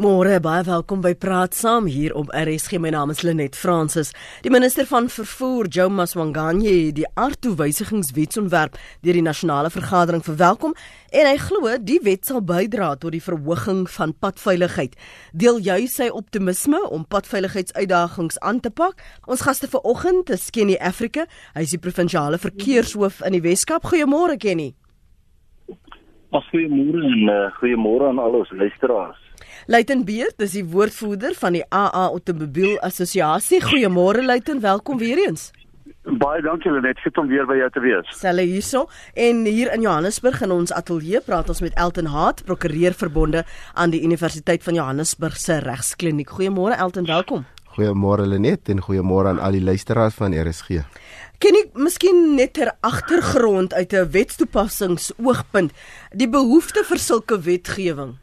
Môre baie welkom by Praat Saam hier op RSG. My naam is Lenet Fransis. Die minister van vervoer, Joe Maswanganye, het die aardtoewysigingswetsontwerp deur die nasionale vergadering verwelkom en hy glo die wet sal bydra tot die verhoging van padveiligheid. Deel jy sy optimisme om padveiligheidsuitdagings aan te pak? Ons gaste vanoggend is Kenny Africa. Hy is die provinsiale verkeershoof in die Wes-Kaap. Goeiemôre Kenny. Goeiemôre en uh, goeiemôre aan al ons luisteraars. Luiten Beerd, dis die woordvoerder van die AA Automobiel Assosiasie. Goeiemôre Luiten, welkom weer eens. Baie dankie Lenet, sit om weer by jou te wees. Selle hierso en hier in Johannesburg in ons ateljee praat ons met Elton Haat, prokureur verbonde aan die Universiteit van Johannesburg se regskliniek. Goeiemôre Elton, welkom. Goeiemôre Lenet en goeiemôre aan al die luisteraars van RSG. Ken ek miskien net ter agtergrond uit 'n wetstoepassingsoogpunt die behoefte vir sulke wetgewing?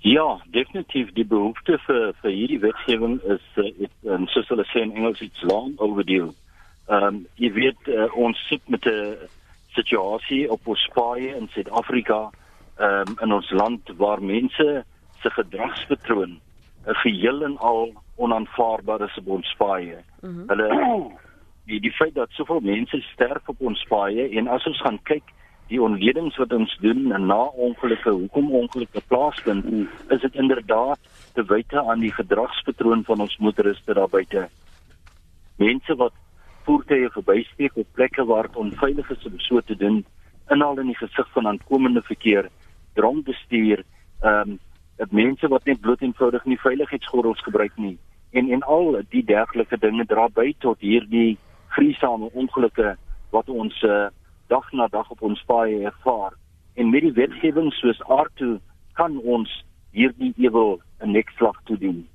Ja, definitief die behoefte vir vir hierdie wetgewing is dit uh, um, soos hulle sê in Engels it's long overdue. Ehm um, jy weet uh, ons sit met 'n situasie op ons paaie in Suid-Afrika ehm um, in ons land waar mense se gedragspatroon uh, geheel en al onaanvaarbaar is op ons paaie. Mm -hmm. Hulle die die feit dat soveel mense sterf op ons paaie en as ons gaan kyk die onledings wat ons doen en na ongelukke hoekom ongelukke plaasvind is dit inderdaad te wyte aan die gedragspatroon van ons motoriste daar buite. Mense wat voertuie verbysteek op plekke waar dit onveilig is om so te doen inhaal in die gesig van aankomende verkeer dronk bestuur ehm um, dat mense wat net bloot eenvoudig nie veiligheidsgordels gebruik nie. En en al die dergelike dinge dra by tot hierdie vriesame ongelukke wat ons uh, dag na dag op ons paaie ervaar en met die wetgewing soos aardtoe kan ons hierdie ewel 'n nekslag toedien.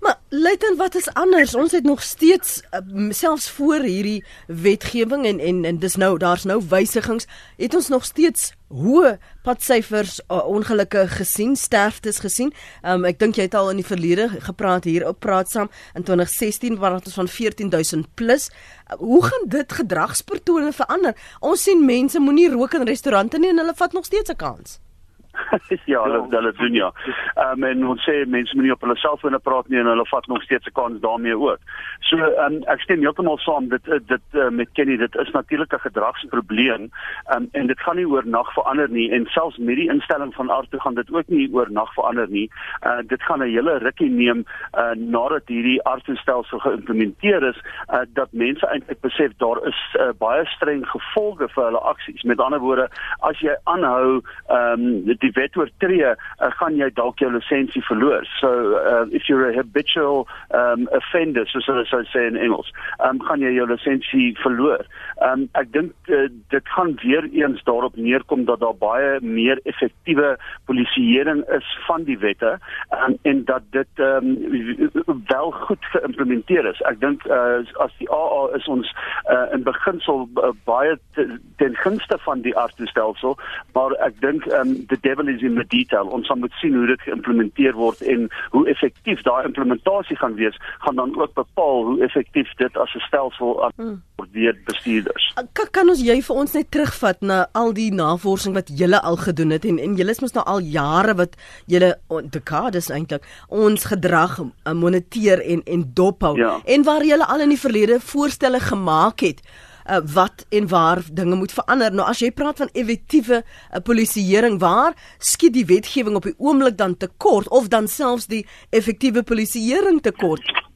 Maar Luiten, wat is anders? Ons het nog steeds uh, selfs voor hierdie wetgewing en en en dis nou daar's nou wysigings, het ons nog steeds hoë padsyfers uh, ongelukke gesien, sterftes gesien. Um, ek dink jy het al in die verlede gepraat hier op praat saam in 2016 waar ons van 14000 plus. Uh, hoe gaan dit gedragspatrone verander? Ons sien mense moenie rook in restaurante nie en hulle vat nog steeds 'n kans. ja, hulle hulle doen ja. Ehm um, en ons sê mense moenie op hulle selfone praat nie en hulle vat nog steeds 'n kans daarmee ook. So ehm um, ek stem heeltemal saam dit eh, dit uh, met Kenny dit is natuurlik 'n gedragsprobleem. Ehm um, en dit gaan nie oor nag verander nie en selfs met die instelling van aard toe gaan dit ook nie oor nag verander nie. Uh dit gaan 'n hele rukkie neem uh nadat hierdie aardstelsel geïmplementeer is uh dat mense eintlik besef daar is uh, baie streng gevolge vir hulle aksies. Met ander woorde, as jy aanhou ehm um, die wet oortree, uh, gaan jy dalk jou lisensie verloor. So uh, if you're a habitual um offender, so so so say in Engels, um gaan jy jou lisensie verloor. Um ek dink uh, dit gaan weer eens daarop neerkom dat daar baie meer effektiewe polisieering is van die wette um, en dat dit um wel goed geïmplementeer is. Ek dink uh, as die AA is ons uh, in beginsel uh, baie ten gunste van die aardstelsel, maar ek dink um dit devil is in the detail. Ons moet sien hoe dit geïmplementeer word en hoe effektief daai implementasie gaan wees, gaan dan ook bepaal hoe effektief dit as 'n stelsel hmm. word bestuurders. Kan, kan ons jy vir ons net terugvat na al die navorsing wat julle al gedoen het en en julle is mos nou al jare wat julle dekades eintlik ons gedrag eh, moniteer en en dophou ja. en waar julle al in die verlede voorstelle gemaak het uh, wat en waar dinge moet verander. Nou as jy praat van effektiewe uh, polisieering, waar skiet die wetgewing op die oomblik dan tekort of dan selfs die effektiewe polisieering tekort?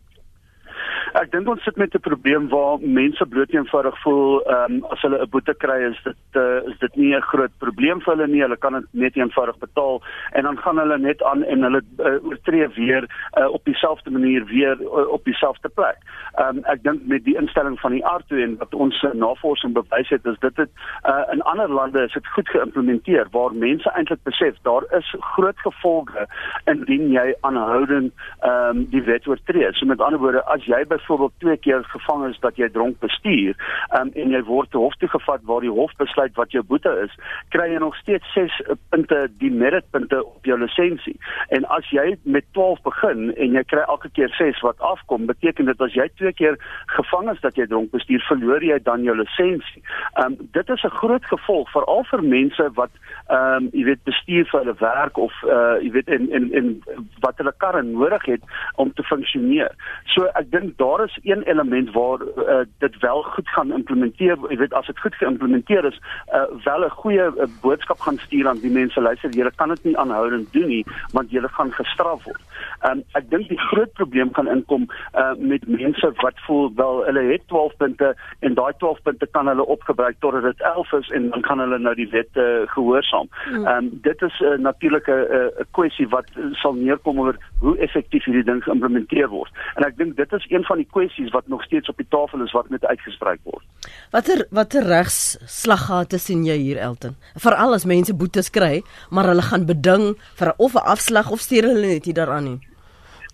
Ek dink ons sit met 'n probleem waar mense bloot eenvoudig voel ehm um, as hulle 'n boete kry is dit uh, is dit nie 'n groot probleem vir hulle nie. Hulle kan dit net eenvoudig betaal en dan gaan hulle net aan en hulle uh, oortree weer uh, op dieselfde manier weer uh, op dieselfde plek. Ehm um, ek dink met die instelling van die ARTO en wat ons navorsing bewys het is dit dit uh, in ander lande is dit goed geïmplementeer waar mense eintlik besef daar is groot gevolge indien jy aanhoudend ehm um, die wet oortree. So met ander woorde as jy byvoorbeeld twee keer gevang is dat jy dronk bestuur um, en jy word te hof toe gevat waar die hof besluit wat jou boete is, kry jy nog steeds 6 punte die meritpunte op jou lisensie. En as jy met 12 begin en jy kry elke keer 6 wat afkom, beteken dit as jy twee keer gevang is dat jy dronk bestuur, verloor jy dan jou lisensie. Um dit is 'n groot gevolg veral vir mense wat um jy weet bestuur vir hulle werk of uh jy weet in in in wat hulle karre nodig het om te funksioneer. So ek dink daar is een element waar uh, dit wel goed gaan implementeer, jy weet as dit goed geïmplementeer is, uh wel 'n goeie uh, boodskap gaan stuur aan die mense luister, julle kan dit nie aanhoudend doen nie, want julle gaan gestraf word. Um ek dink die groot probleem gaan inkom uh met mense wat voel wel hulle het 12 punte en daai 12 punte kan hulle opgebruik totdat dit 11 is en dan kan hulle nou die wet uh, gehoorsaam. Hmm. Um dit is 'n uh, natuurlike 'n uh, kwessie wat sal neerkom oor hoe effektief hierdie ding geïmplementeer word. En ek dink dit is een van die kwessies wat nog steeds op die tafel is wat met uitgestryk word. Watter watter regsslaggate sien jy hier Elton? Veral as mense boetes kry, maar hulle gaan beding vir of 'n afslag of stuur hulle net hier daaraan nie.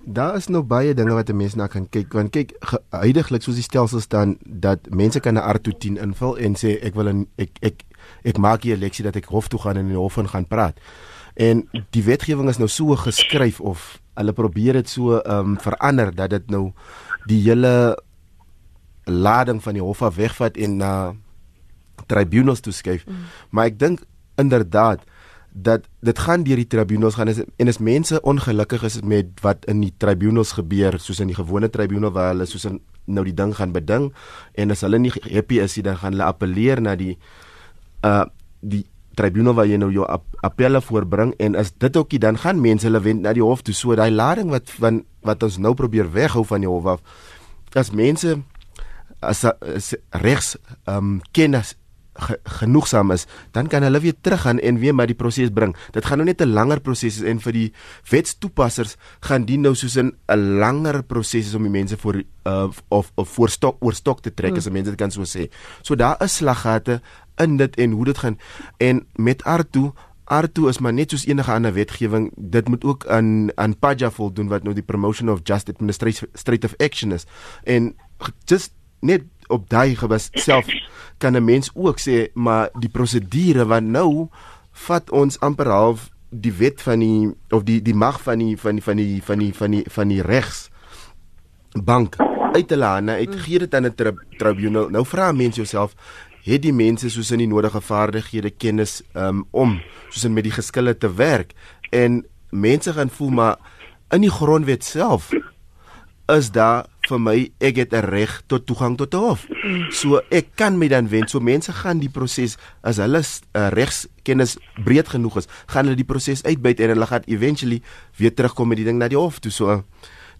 Daar is nog baie dinge wat 'n mens na kan kyk want kyk huidigelik soos die stelsel staan dat mense kan 'n R210 invul en sê ek wil 'n ek ek ek maak hier 'n leksie dat ek hof toe gaan en in die hof gaan praat. En die wetgewing is nou so geskryf of hulle probeer dit so ehm um, verander dat dit nou die hele lading van die hof af wegvat en na tribunals toe skuif. Mm. Maar ek dink inderdaad dat dit gaan deur die tribunals gaan is, en as mense ongelukkig is met wat in die tribunals gebeur soos in die gewone tribunal waar hulle soos in, nou die ding gaan beding en as hulle nie happy is nie dan gaan hulle appeleer na die uh die tribunal waar jy nou jou ap appelle voorbring en as dit ookie dan gaan mense hulle wend na die hof toe so daai lading wat van wat ons nou probeer weghou van die hof af as mense as, as regs ehm um, kennis ge, genoegsaam is, dan kan hulle weer teruggaan en weer maar die proses bring. Dit gaan nou net 'n langer proses en vir die wetstoepassers gaan die nou soos 'n 'n langer proses om die mense voor uh, of of voor stok oor stok te trek hmm. as mense dit kan so sê. So daar is slaggate in dit en hoe dit gaan. En met Arto Arto is maar net soos enige ander wetgewing, dit moet ook aan aan PAJA voldoen wat nou die promotion of just administrative action is. En just net op daai gebas self kan 'n mens ook sê maar die prosedure wat nou vat ons amper half die wet van die of die die mag van die van die van die van die van die van die regs bank uit hulle hande uit gee dit aan 'n tri tribunal nou vra mense jouself het die mense soos in die nodige vaardighede kennis um, om soos in met die geskille te werk en mense gaan voel maar in die grondwet self is daar vir my ek het 'n reg tot toegang tot hof. So ek kan my dan wend. So mense gaan die proses as hulle uh, regskennis breed genoeg is, gaan hulle die proses uitbuit en hulle gaan eventually weer terugkom met die ding na die hof toe. So uh,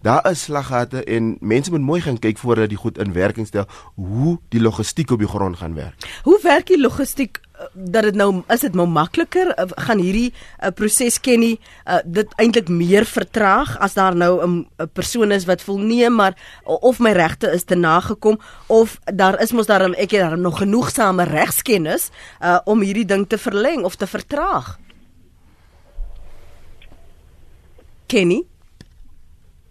daar is slaggate en mense moet mooi gaan kyk voordat die goed in werking stel hoe die logistiek op die grond gaan werk. Hoe werk die logistiek eh, dat dit nou is dit nou makliker eh, gaan hierdie uh, proses ken nie uh, dit eintlik meer vertraag as daar nou 'n persoon is wat voel nee maar of my regte is te nagekom of daar is mos daar ek het daar nog genoegsame regskennis uh, om hierdie ding te verleng of te vertraag Kenny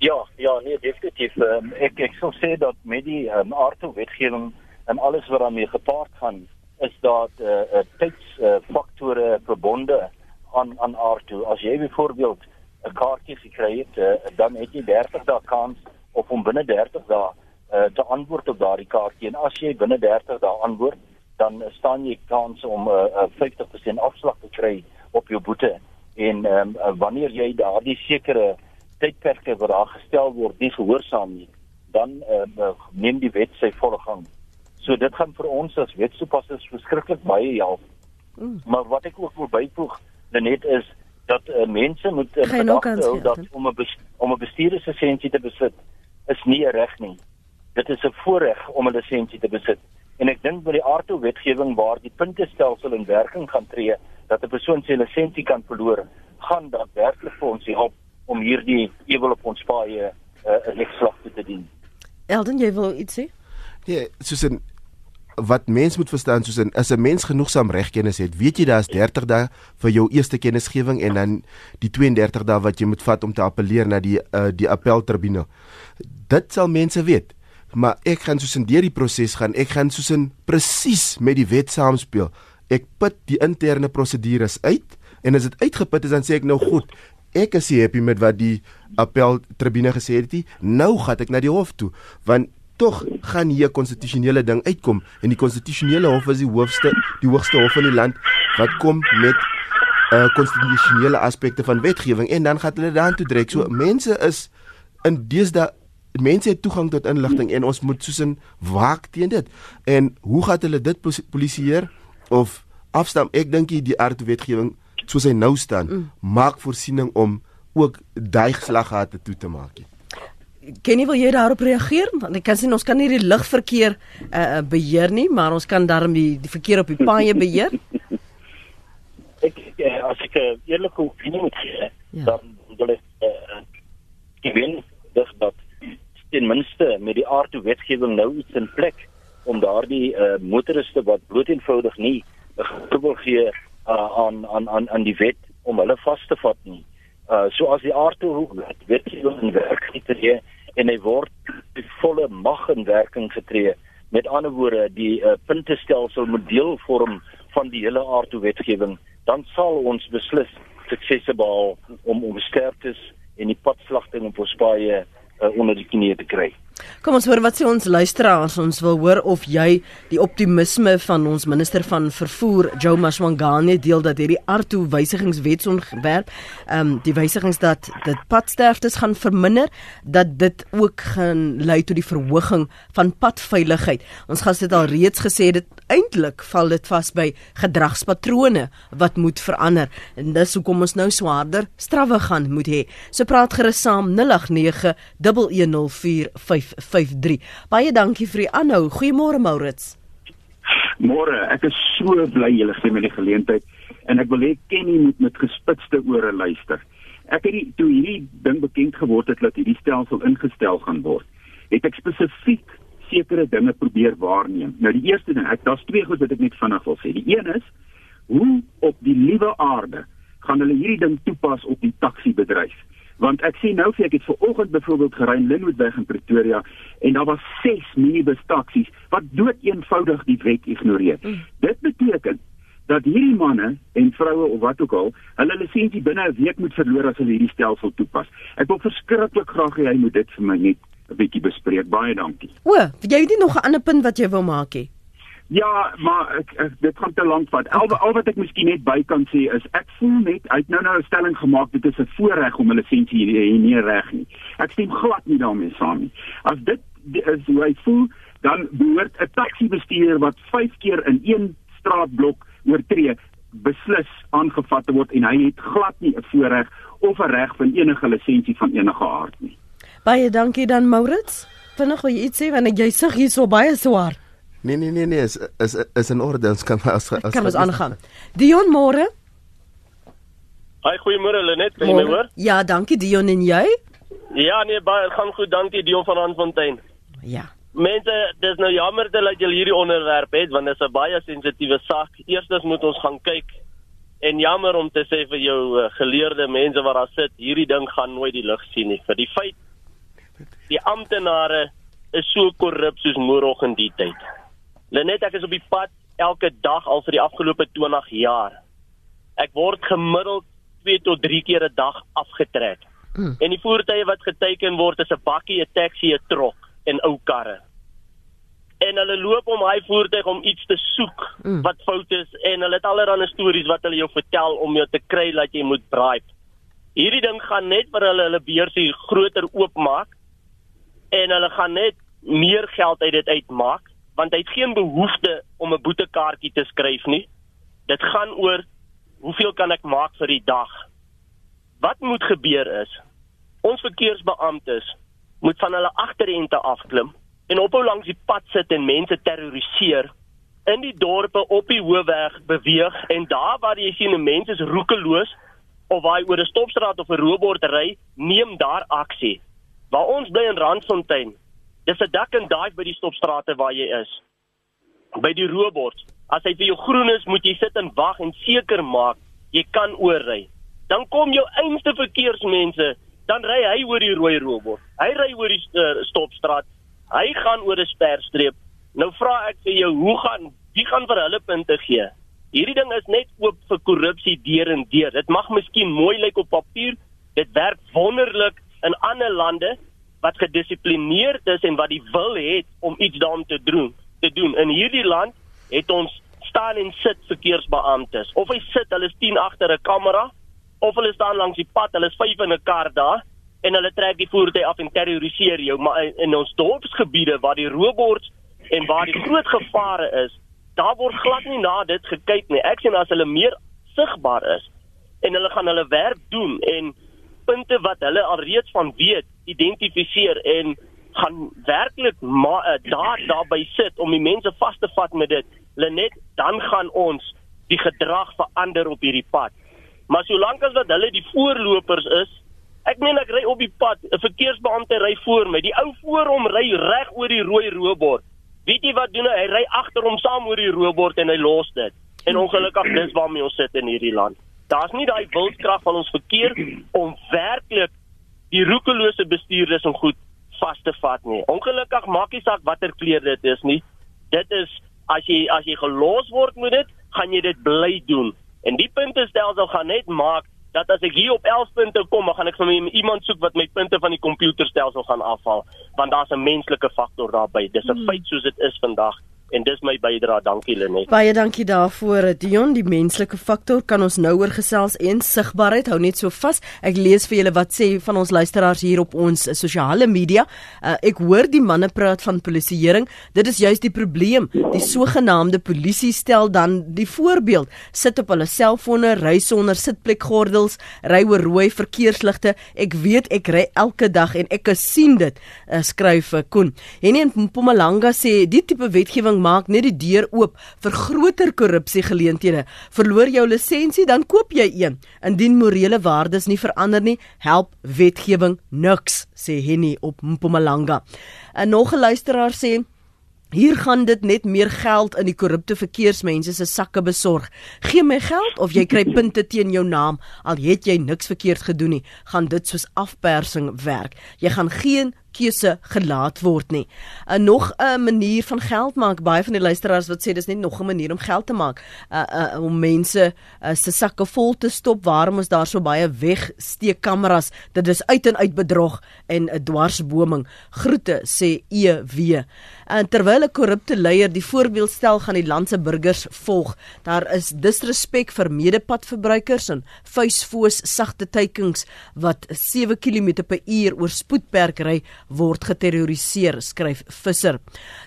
Ja, ja, nee, definitief. Um, ek ek sou sê dat met die um, aardse wetgewing en alles wat daarmee gepaard gaan, is daar 'n uh, tydsfaktore uh, verbonde aan aan aardse. As jy byvoorbeeld 'n kaartjie gekry het, uh, dan het jy 30 dae kans of om binne 30 dae uh, te antwoord op daardie kaartjie. En as jy binne 30 dae antwoord, dan staan jy kans om 'n uh, uh, 50% afslag te kry op jou boete. En um, uh, wanneer jy daardie sekere tydperke wat daar gestel word nie gehoorsaam nie, dan uh, neem die wet sy volle gang. So dit gaan vir ons as wetstoepassers verskriklik baie help. Mm. Maar wat ek ook wil byvoeg, net is dat uh, mense moet uh, hou dat om 'n om 'n bestuurderslisensie te besit is nie 'n reg nie. Dit is 'n voorreg om 'n lisensie te besit. En ek dink by die aardto wetgewing waar die puntestelsel in werking gaan tree dat 'n persoon sy lisensie kan verloor, gaan dit werklik vir ons help om hierdie ewel op ons paaie 'n uh, legslag te dien. Elden, jy wil iets sê? Ja, soos 'n wat mens moet verstaan soos 'n as 'n mens genoegsaam regkennis het, weet jy daar's 30 dae vir jou eerste kennisgewing en dan die 32 dae wat jy moet vat om te appeleer na die uh, die appeltribunal. Dit sal mense weet. maar ek gaan soos in deur die proses gaan. Ek gaan soos in presies met die wet saamspeel. Ek put die interne prosedures uit en as dit uitgeput is dan sê ek nou goed. Ek is happy met wat die appel tribune gesê het. Die. Nou gaan ek na die hof toe want tog gaan hier 'n konstitusionele ding uitkom en die konstitusionele hof is die hoogste die hoogste hof in die land wat kom met uh konstitusionele aspekte van wetgewing en dan gaan hulle daartoe trek. So mense is in deesdae mense het toegang tot inligting en ons moet soos in waak teen dit. En hoe gaan hulle dit polisieer of afstam? Ek dink die aard wetgewing soos hy nou staan, mm. maak voorsiening om ook daai geslaggate toe te maak. Kenny wil jy daarop reageer? Want ek kan sien ons kan nie die lugverkeer uh beheer nie, maar ons kan darm die, die verkeer op die paaie beheer. ek uh, as ek 'n eerlike opinie moet gee, ja. dan wil ek uh, ek weet dis dat ten minste met die aard toe wetgewing nou iets in plek om daardie uh, motoriste wat bloot eenvoudig nie gevoel gee uh, aan aan aan aan die wet om hulle vas te vat nie. Uh so as die aard toe wetgewing in werk getree en hy word die volle mag in werking getree. Met ander woorde, die uh, puntestelsel moet deel vorm van die hele aard toe wetgewing, dan sal ons beslis suksese behaal om om sterktes en die padslagting op ons paaie uh, onder die knie te kry. Kom ons hoor wat sê ons luisteraars. Ons wil hoor of jy die optimisme van ons minister van vervoer, Joe Mashwangane, deel dat hierdie ARTO wysigingswetsontwerp, ehm um, die wysigings dat dit padsterftes gaan verminder, dat dit ook gaan lei tot die verhoging van padveiligheid. Ons gas het al reeds gesê dit eintlik val dit vas by gedragspatrone wat moet verander en dis hoekom ons nou swaarder strawwe gaan moet hê. So praat gerus saam 089 11045 553. Baie dankie vir die aanhou. Goeiemôre Maurits. Môre, ek is so bly julle gee my die geleentheid en ek wil hê Kenny moet met gespitste ore luister. Ek het die, toe hierdie ding bekend geword het dat hierdie stelsel ingestel gaan word, het ek spesifiek sekere dinge probeer waarneem. Nou die eerste ding, ek daar's twee goed wat ek net vinnig wil sê. Die een is hoe op die liewe aarde gaan hulle hierdie ding toepas op die taxi bedryf? want ek sien nou vir ek het vanoggend byvoorbeeld gery in Lynnwoodweg in Pretoria en daar was 6 minibus taksies wat dood eenvoudig die wet ignoreer. Mm. Dit beteken dat hierdie manne en vroue of wat ook al, hulle lisensie binne 'n week moet verloor as hulle hierdie stelsel toepas. Ek wil verskriklik graag hê hy moet dit vir my net bietjie bespreek. Baie dankie. O, jy het nie nog 'n ander punt wat jy wil maak nie. Ja, maar ek, ek dit gaan te lank vat. Al al wat ek miskien net by kan sê is ek voel net uit nou nou 'n stelling gemaak dit is 'n voorreg om 'n lisensie hier hier nie reg nie. Ek stem glad nie daarmee saam nie. As dit is hoe hy voel, dan behoort 'n taxi bestuurder wat 5 keer in een straatblok oortree beslis aangevat te word en hy het glad nie 'n voorreg of 'n reg van enige lisensie van enige aard nie. Baie dankie dan Maurits. Vinnig wil jy iets sê want jy sug hier so baie swaar. Nee nee nee nee, is is is in orde, ons kan as as kan ons aangaan. Dion môre. Hi, goeiemôre Lenet, kan jy my hoor? Ja, dankie Dion en jy? Ja, nee, baie gaan goed, dankie Dion van Randfontein. Ja. Mense, dis nou jammer dat jy hierdie onderwerp het want dit is 'n baie sensitiewe saak. Eerstens moet ons gaan kyk en jammer om te sê vir jou uh, geleerde mense wat daar sit, hierdie ding gaan nooit die lig sien nie. Vir die feit die amptenare is so korrup soos môreoggend in die tyd. Lenet ek is op die pad elke dag al vir die afgelope 20 jaar. Ek word gemiddeld 2 tot 3 keer 'n dag afgetrek. Mm. En die voertuie wat geteken word is 'n bakkie, 'n taxi, 'n trok en ou karre. En hulle loop om hy voertuig om iets te soek mm. wat fout is en hulle het allerlei stories wat hulle jou vertel om jou te kry dat jy moet braai. Hierdie ding gaan net vir hulle hulle beursie groter oopmaak en hulle gaan net meer geld uit dit uitmaak want hy het geen behoefte om 'n boetekaartjie te skryf nie. Dit gaan oor hoeveel kan ek maak vir die dag? Wat moet gebeur is ons verkeersbeamptes moet van hulle agterente afklim en ophou langs die pad sit en mense terroriseer in die dorpe op die hoofweg beweeg en daar waar jy sien mense is roekeloos of waar jy oor 'n stopstraat of 'n roebord ry, neem daar aksie. Waar ons bly in Randfontein, Dis 'n dak en dive by die stopstrate waar jy is. By die roebord. As hy vir jou groen is, moet jy sit en wag en seker maak jy kan oorry. Dan kom jou einste verkeersmense, dan ry hy oor die rooi roebord. Hy ry oor die uh, stopstraat Hy gaan oor 'n sperstreep. Nou vra ek vir jou, hoe gaan wie gaan vir hulle punte gee? Hierdie ding is net oop vir korrupsie deur en deur. Dit mag miskien mooi lyk op papier, dit werk wonderlik in ander lande wat gedissiplineerd is en wat die wil het om iets daarom te doen. Te doen in hierdie land het ons staan en sit verkeersbeamptes. Of hy sit, hulle is 10 agter 'n kamera of hulle staan langs die pad, hulle is 5 in 'n kar daar en hulle trek die voertuig af en terroriseer jou. Maar in, in ons dorpsgebiede waar die robots en waar die groot gevare is, daar word glad nie na dit gekyk nie. Ek sien as hulle meer sigbaar is en hulle gaan hulle werk doen en punte wat hulle alreeds van weet identifiseer en gaan werklik daar daarby sit om die mense vas te vat met dit. Lenet dan gaan ons die gedrag verander op hierdie pad. Maar solank as wat hulle die voorlopers is ek meen ek ry op die pad 'n verkeersbeampte ry voor my die ou voor hom ry reg oor die rooi roebord weet jy wat doen hy? Hy ry agter hom saam oor die roebord en hy los dit. En ongelukkig dis waarmee ons sit in hierdie land daar's nie daai wildkrag van ons verkeer om werklik die roekelose bestuurders om goed vas te vat nie. Ongelukkig maak nie saak watter kleur dit is nie. Dit is as jy as jy gelos word met dit, gaan jy dit bly doen. En die punte stelsel gaan net maak dat as ek hier op 11 punte kom, dan gaan ek vir iemand soek wat my punte van die komputerstelsel gaan afhaal, want daar's 'n menslike faktor daarbey. Dis 'n hmm. feit soos dit is vandag en dis my bydrae. Dankie Lenet. Baie dankie daarvoor. Dion, die menslike faktor kan ons nou oor gesels en sigbaarheid hou net so vas. Ek lees vir julle wat sê van ons luisteraars hier op ons sosiale media. Uh, ek hoor die manne praat van polisieering. Dit is juist die probleem. Die sogenaamde polisie stel dan die voorbeeld. Sit op hulle selfone, ry sonder sitplekgordels, ry oor rooi verkeersligte. Ek weet ek ry elke dag en ek sien dit. Uh, skryf uh, Koen. Henie Mpumalanga sê die tipe wetgewing maak net die deur oop vir groter korrupsiegeleenthede. Verloor jou lisensie, dan koop jy een. Indien morele waardes nie verander nie, help wetgewing niks, sê Henny op Mpumalanga. 'n Nog 'n luisteraar sê Hier gaan dit net meer geld in die korrupte verkeersmense se sakke besorg. Gee my geld of jy kry punte teen jou naam al het jy niks verkeerd gedoen nie. Gaan dit soos afpersing werk. Jy gaan geen keuse gelaat word nie. 'n uh, Nog 'n manier van geld maak. Baie van die luisteraars wat sê dis net nog 'n manier om geld te maak. Uh, uh om mense uh, se sakke vol te stop. Waarom is daar so baie wegsteekkameras? Dit is uit en uit bedrog en 'n dwarsboming. Groete sê EW. En terwyl 'n korrupte leier die voorbeeld stel gaan die land se burgers volg. Daar is disrespek vir medepadverbruikers en vuisfoos sagte teikings wat 7 km/h oor spoedperk ry word geterroriseer, skryf Visser.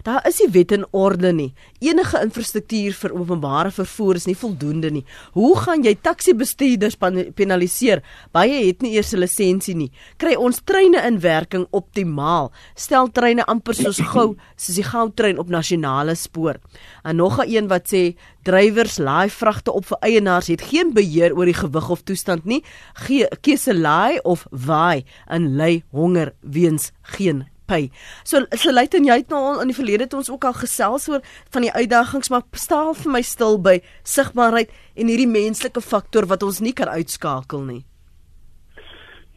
Daar is nie wet en orde nie. Enige infrastruktuur vir openbare vervoer is nie voldoende nie. Hoe gaan jy taxi-bestuurders penaliseer? Baie het nie eers 'n lisensie nie. Kry ons treine in werking optimaal? Stel treine amper soos gou soos die goudtrein op nasionale spoor. En nog 'n een wat sê drywers laai vragte op vir eienaars het geen beheer oor die gewig of toestand nie. Gee keuse laai of waai en lei honger weens geen pay. So so lyk en jy het nou in die verlede het ons ook al gesels oor van die uitdagings maar staan vir my stil by sigbaarheid en hierdie menslike faktor wat ons nie kan uitskakel nie.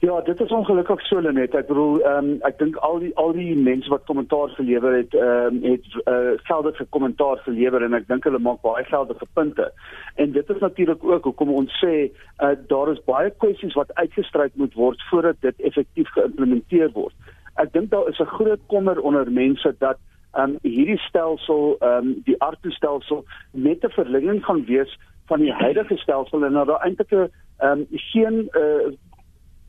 Ja, dit is ongelukkig so net. Ek bedoel, ehm um, ek dink al die al die mense wat kommentaar gelewer het, ehm um, het uh, geldige kommentaar gelewer en ek dink hulle maak baie geldige punte. En dit is natuurlik ook hoekom ons sê uh, daar is baie kwessies wat uitgestryk moet word voordat dit effektief geïmplementeer word. Ek dink daar is 'n groot kommer onder mense dat ehm um, hierdie stelsel, ehm um, die artoestelsel net 'n verlenging gaan wees van die huidige stelsel en dat daar eintlik 'n ehm um, geen uh,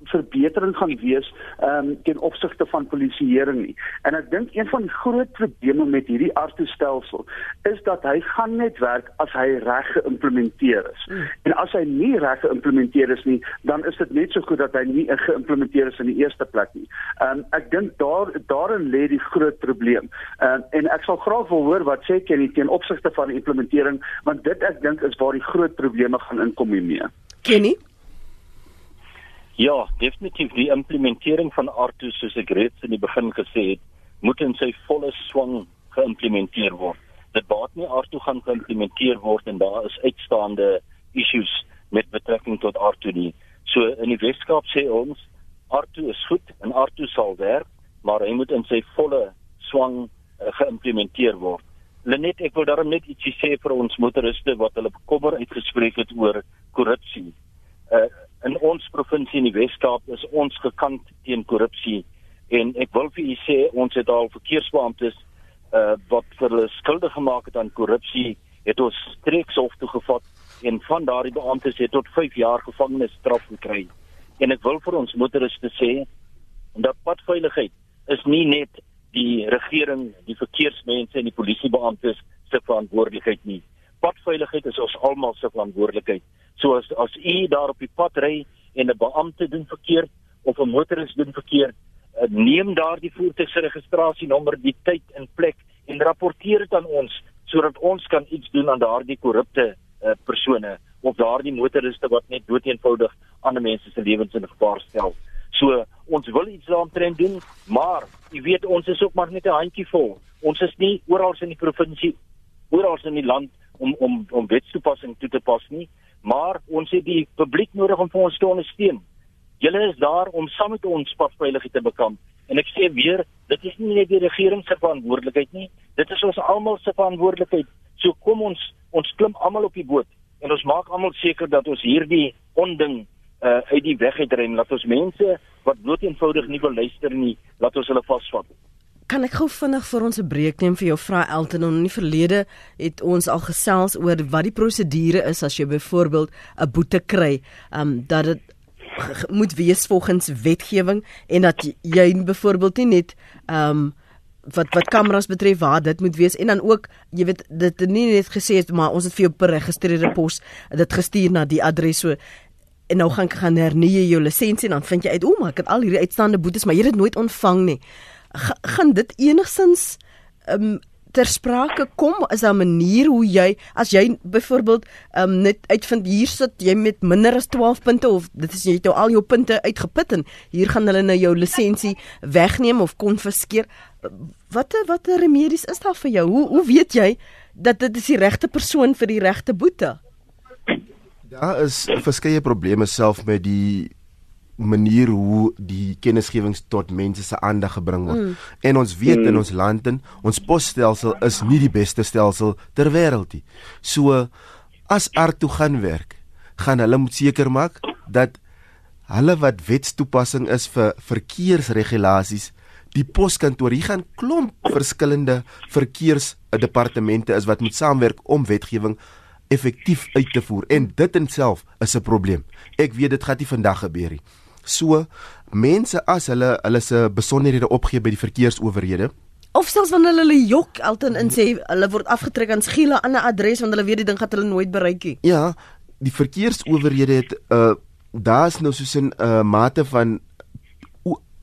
verbetering gaan wees ehm um, ten opsigte van polisieering nie. En ek dink een van die groot probleme met hierdie artostelsel is dat hy gaan net werk as hy reg geïmplementeer is. Mm. En as hy nie reg geïmplementeer is nie, dan is dit net so goed dat hy nie geïmplementeer is in die eerste plek nie. Ehm um, ek dink daar daarin lê die groot probleem. Ehm um, en ek sal graag wil hoor wat sê Kenny ten opsigte van die implementering, want dit ek dink is waar die groot probleme gaan inkom hiermee. Kenny Ja, definitief die implementering van Arto soos ek reeds in die begin gesê het, moet in sy volle swang geïmplementeer word. Dit baat nie Arto gaan geïmplementeer word en daar is uitstaande issues met betrekking tot Arto nie. So in die Weskaap sê ons Arto is goed en Arto sal werk, maar hy moet in sy volle swang uh, geïmplementeer word. Lenet, ek wil daarom net ietsie sê vir ons motoriste wat hulle bekommer uitgespreek het oor korrupsie. Uh in ons provinsie in die Wes-Kaap is ons gekant teen korrupsie en ek wil vir u sê ons het al verkeersbeamptes uh wat vir hulle skuldig gemaak het aan korrupsie, het ons streekshof toe gevat en van daardie beamptes het tot 5 jaar gevangenisstraf gekry. En ek wil vir ons motoriste sê dat padveiligheid is nie net die regering, die verkeersmense en die polisiebeamptes se verantwoordelikheid nie. Padveiligheid is ons almal se verantwoordelikheid. So as as u daar op die pad ry en 'n beampte doen verkeerd of 'n motoris doen verkeerd, uh, neem daardie voertuig se registrasienommer, die tyd en plek en rapporteer dit aan ons sodat ons kan iets doen aan daardie korrupte uh, persone of daardie motoriste wat net doeteenvoudig ander mense se lewens in gevaar stel. So ons wil iets daaroor doen, maar jy weet ons is ook maar net 'n handjievol. Ons is nie oral in die provinsie, oral in die land om om om wetstoepassing toe te pas nie, maar ons het die publiek nodig om vir ons te ondersteun. Julle is daar om saam met ons padveiligheid te bekamp. En ek sê weer, dit is nie net die regering se verantwoordelikheid nie, dit is ons almal se verantwoordelikheid. So kom ons ons klim almal op die boot en ons maak almal seker dat ons hierdie onding uh, uit die weg uitren dat ons mense wat bloot eenvoudig nie wil luister nie, laat ons hulle vasvat. Kan ek gou vinnig vir ons 'n breek neem vir jou vra Elton? In die verlede het ons al gesels oor wat die prosedure is as jy byvoorbeeld 'n boete kry, um dat dit moet wees volgens wetgewing en dat jy byvoorbeeld nie net um wat wat kameras betref waar dit moet wees. En dan ook jy weet dit het nie net gesê het maar ons het vir jou per geregistreerde pos dit gestuur na die adres. So en nou gaan gaan hernie jou lisensie en dan vind jy uit o maar ek het al hierdie uitstaande boetes maar jy het dit nooit ontvang nie G gaan dit enigsins um, ter sprake kom is 'n manier hoe jy as jy byvoorbeeld um, net uitvind hier sit jy met minder as 12 punte of dit is jy het nou al jou punte uitgeput en hier gaan hulle nou jou lisensie wegneem of konfiskeer. Watter watter remedies is daar vir jou? Hoe hoe weet jy dat dit is die regte persoon vir die regte boete? Daar is verskeie probleme self met die manier hoe die kennisgewings tot mense se aandag gebring word. Mm. En ons weet mm. in ons land en ons posstelsel is nie die beste stelsel ter wêreld nie. So as Arto gaan werk, gaan hulle moet seker maak dat hulle wat wetstoepassing is vir verkeersregulasies die poskantoor hier gaan klomp verskillende verkeersdepartemente is wat moet saamwerk om wetgewing effektief uit te voer en dit in self is 'n probleem. Ek weet dit gaan nie vandag gebeur nie. So mense as hulle hulle se besonderhede opgee by die verkeersowerhede of selfs wanneer hulle hulle jok Elton in sê hulle word afgetrek aan skiele aan 'n adres want hulle weet die ding gaan hulle nooit bereik nie. Ja, die verkeersowerhede het 'n uh, daar's nou soos 'n uh, mate van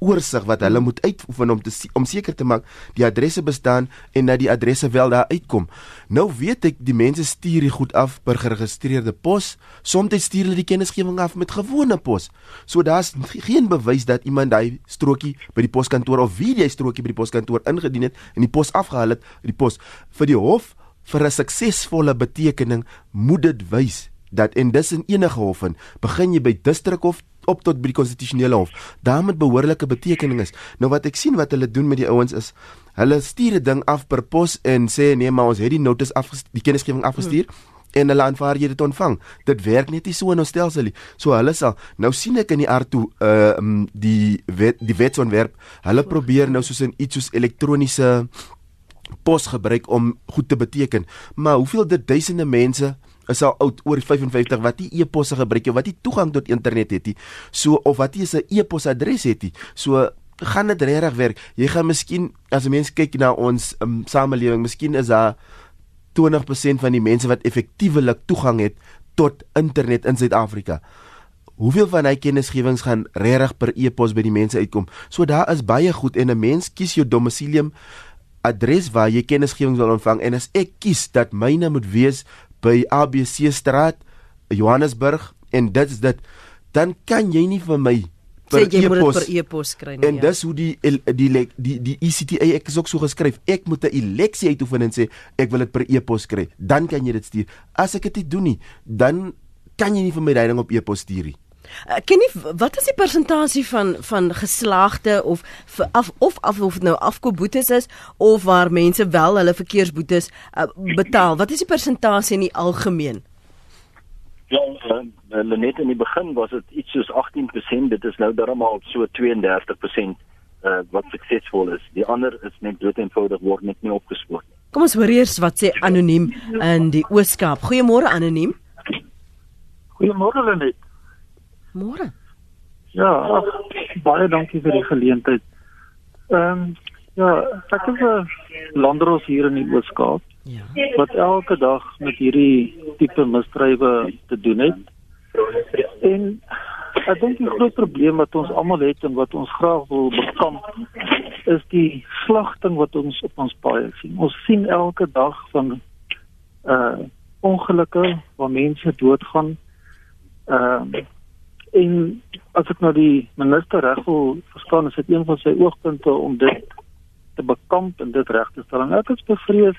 oorsig wat hulle moet uitoefen om te om seker te maak die adresse bestaan en dat die adresse wel daar uitkom. Nou weet ek die mense stuur die goed af per geregistreerde pos, soms stuur hulle die kennisgewing af met gewone pos. So daar's geen bewys dat iemand daai strokie by die poskantoor of wie die strokie by die poskantoor ingedien het en die pos afgehaal het, die pos vir die hof vir 'n suksesvolle betekening moet dit wys dat en dis in enige hof en begin jy by distrikhof op tot by die konstitusionele hof. Daar moet behoorlike betekening is. Nou wat ek sien wat hulle doen met die ouens is hulle stuur 'n ding af per pos en sê nee maar ons het die notas af die kennisgewing afgestuur. Hmm en hulle aanvaar jy dit ontvang. Dit werk net nie so in ons stelsel nie. So hulle sal nou sien ek in die aard toe uh um, die wet die wetsontwerp, hulle probeer nou soos in iets soos elektroniese pos gebruik om goed te beteken. Maar hoeveel dit duisende mense is al oud oor 55 wat nie e-posse gebruik nie, wat nie toegang tot internet het nie. So of wat nie 'n e-posadres het nie. So gaan dit regtig werk. Jy gaan miskien as 'n mens kyk na ons um, samelewing, miskien is daar 20% van die mense wat effektiewelik toegang het tot internet in Suid-Afrika. Hoeveel van hy kennisgewings gaan regtig per e-pos by die mense uitkom? So daar is baie goed en 'n mens kies jou domicilium adres waar jy kennisgewings wil ontvang en as ek kies dat myne moet wees by ABC straat Johannesburg en dit is dit. Dan kan jy nie vir my per e-pos per e-pos kry nie en ja. dis hoe die die die die, die ECTA ek is ook so geskryf ek moet 'n eleksie uitoefen en sê ek wil dit per e-pos kry. Dan kan jy dit stuur. As ek dit nie doen nie dan kan jy nie vir my leiding op e-pos stuur nie Uh, ken jy wat is die persentasie van van geslaagde of af of af of nou afkoopboetes is of waar mense wel hulle verkeersboetes uh, betaal? Wat is die persentasie in die algemeen? Ja, uh, net in die begin was dit iets soos 18%, dit is nou darmal so 32% uh, wat suksesvol is. Die ander is net dood eenvoudig word net nie opgespoor nie. Kom ons hoor eers wat sê anoniem in die Ooskaap. Goeiemôre anoniem. Goeiemôre Lenet. Môre. Ja, ach, baie dankie vir die geleentheid. Ehm um, ja, ek is 'n landros hier in die Ooskaap. Ja. Wat elke dag met hierdie tipe misdrywe te doen het. En ek dink die groot probleem wat ons almal het en wat ons graag wil bekamp is die slagting wat ons op ons paaie sien. Ons sien elke dag van uh ongelukke waar mense doodgaan Ehm uh, en as ek nou die minister reg wil verstaan, is dit een van sy oogpunte om dit te bekamp en dit reg te stel. En ek is bevrees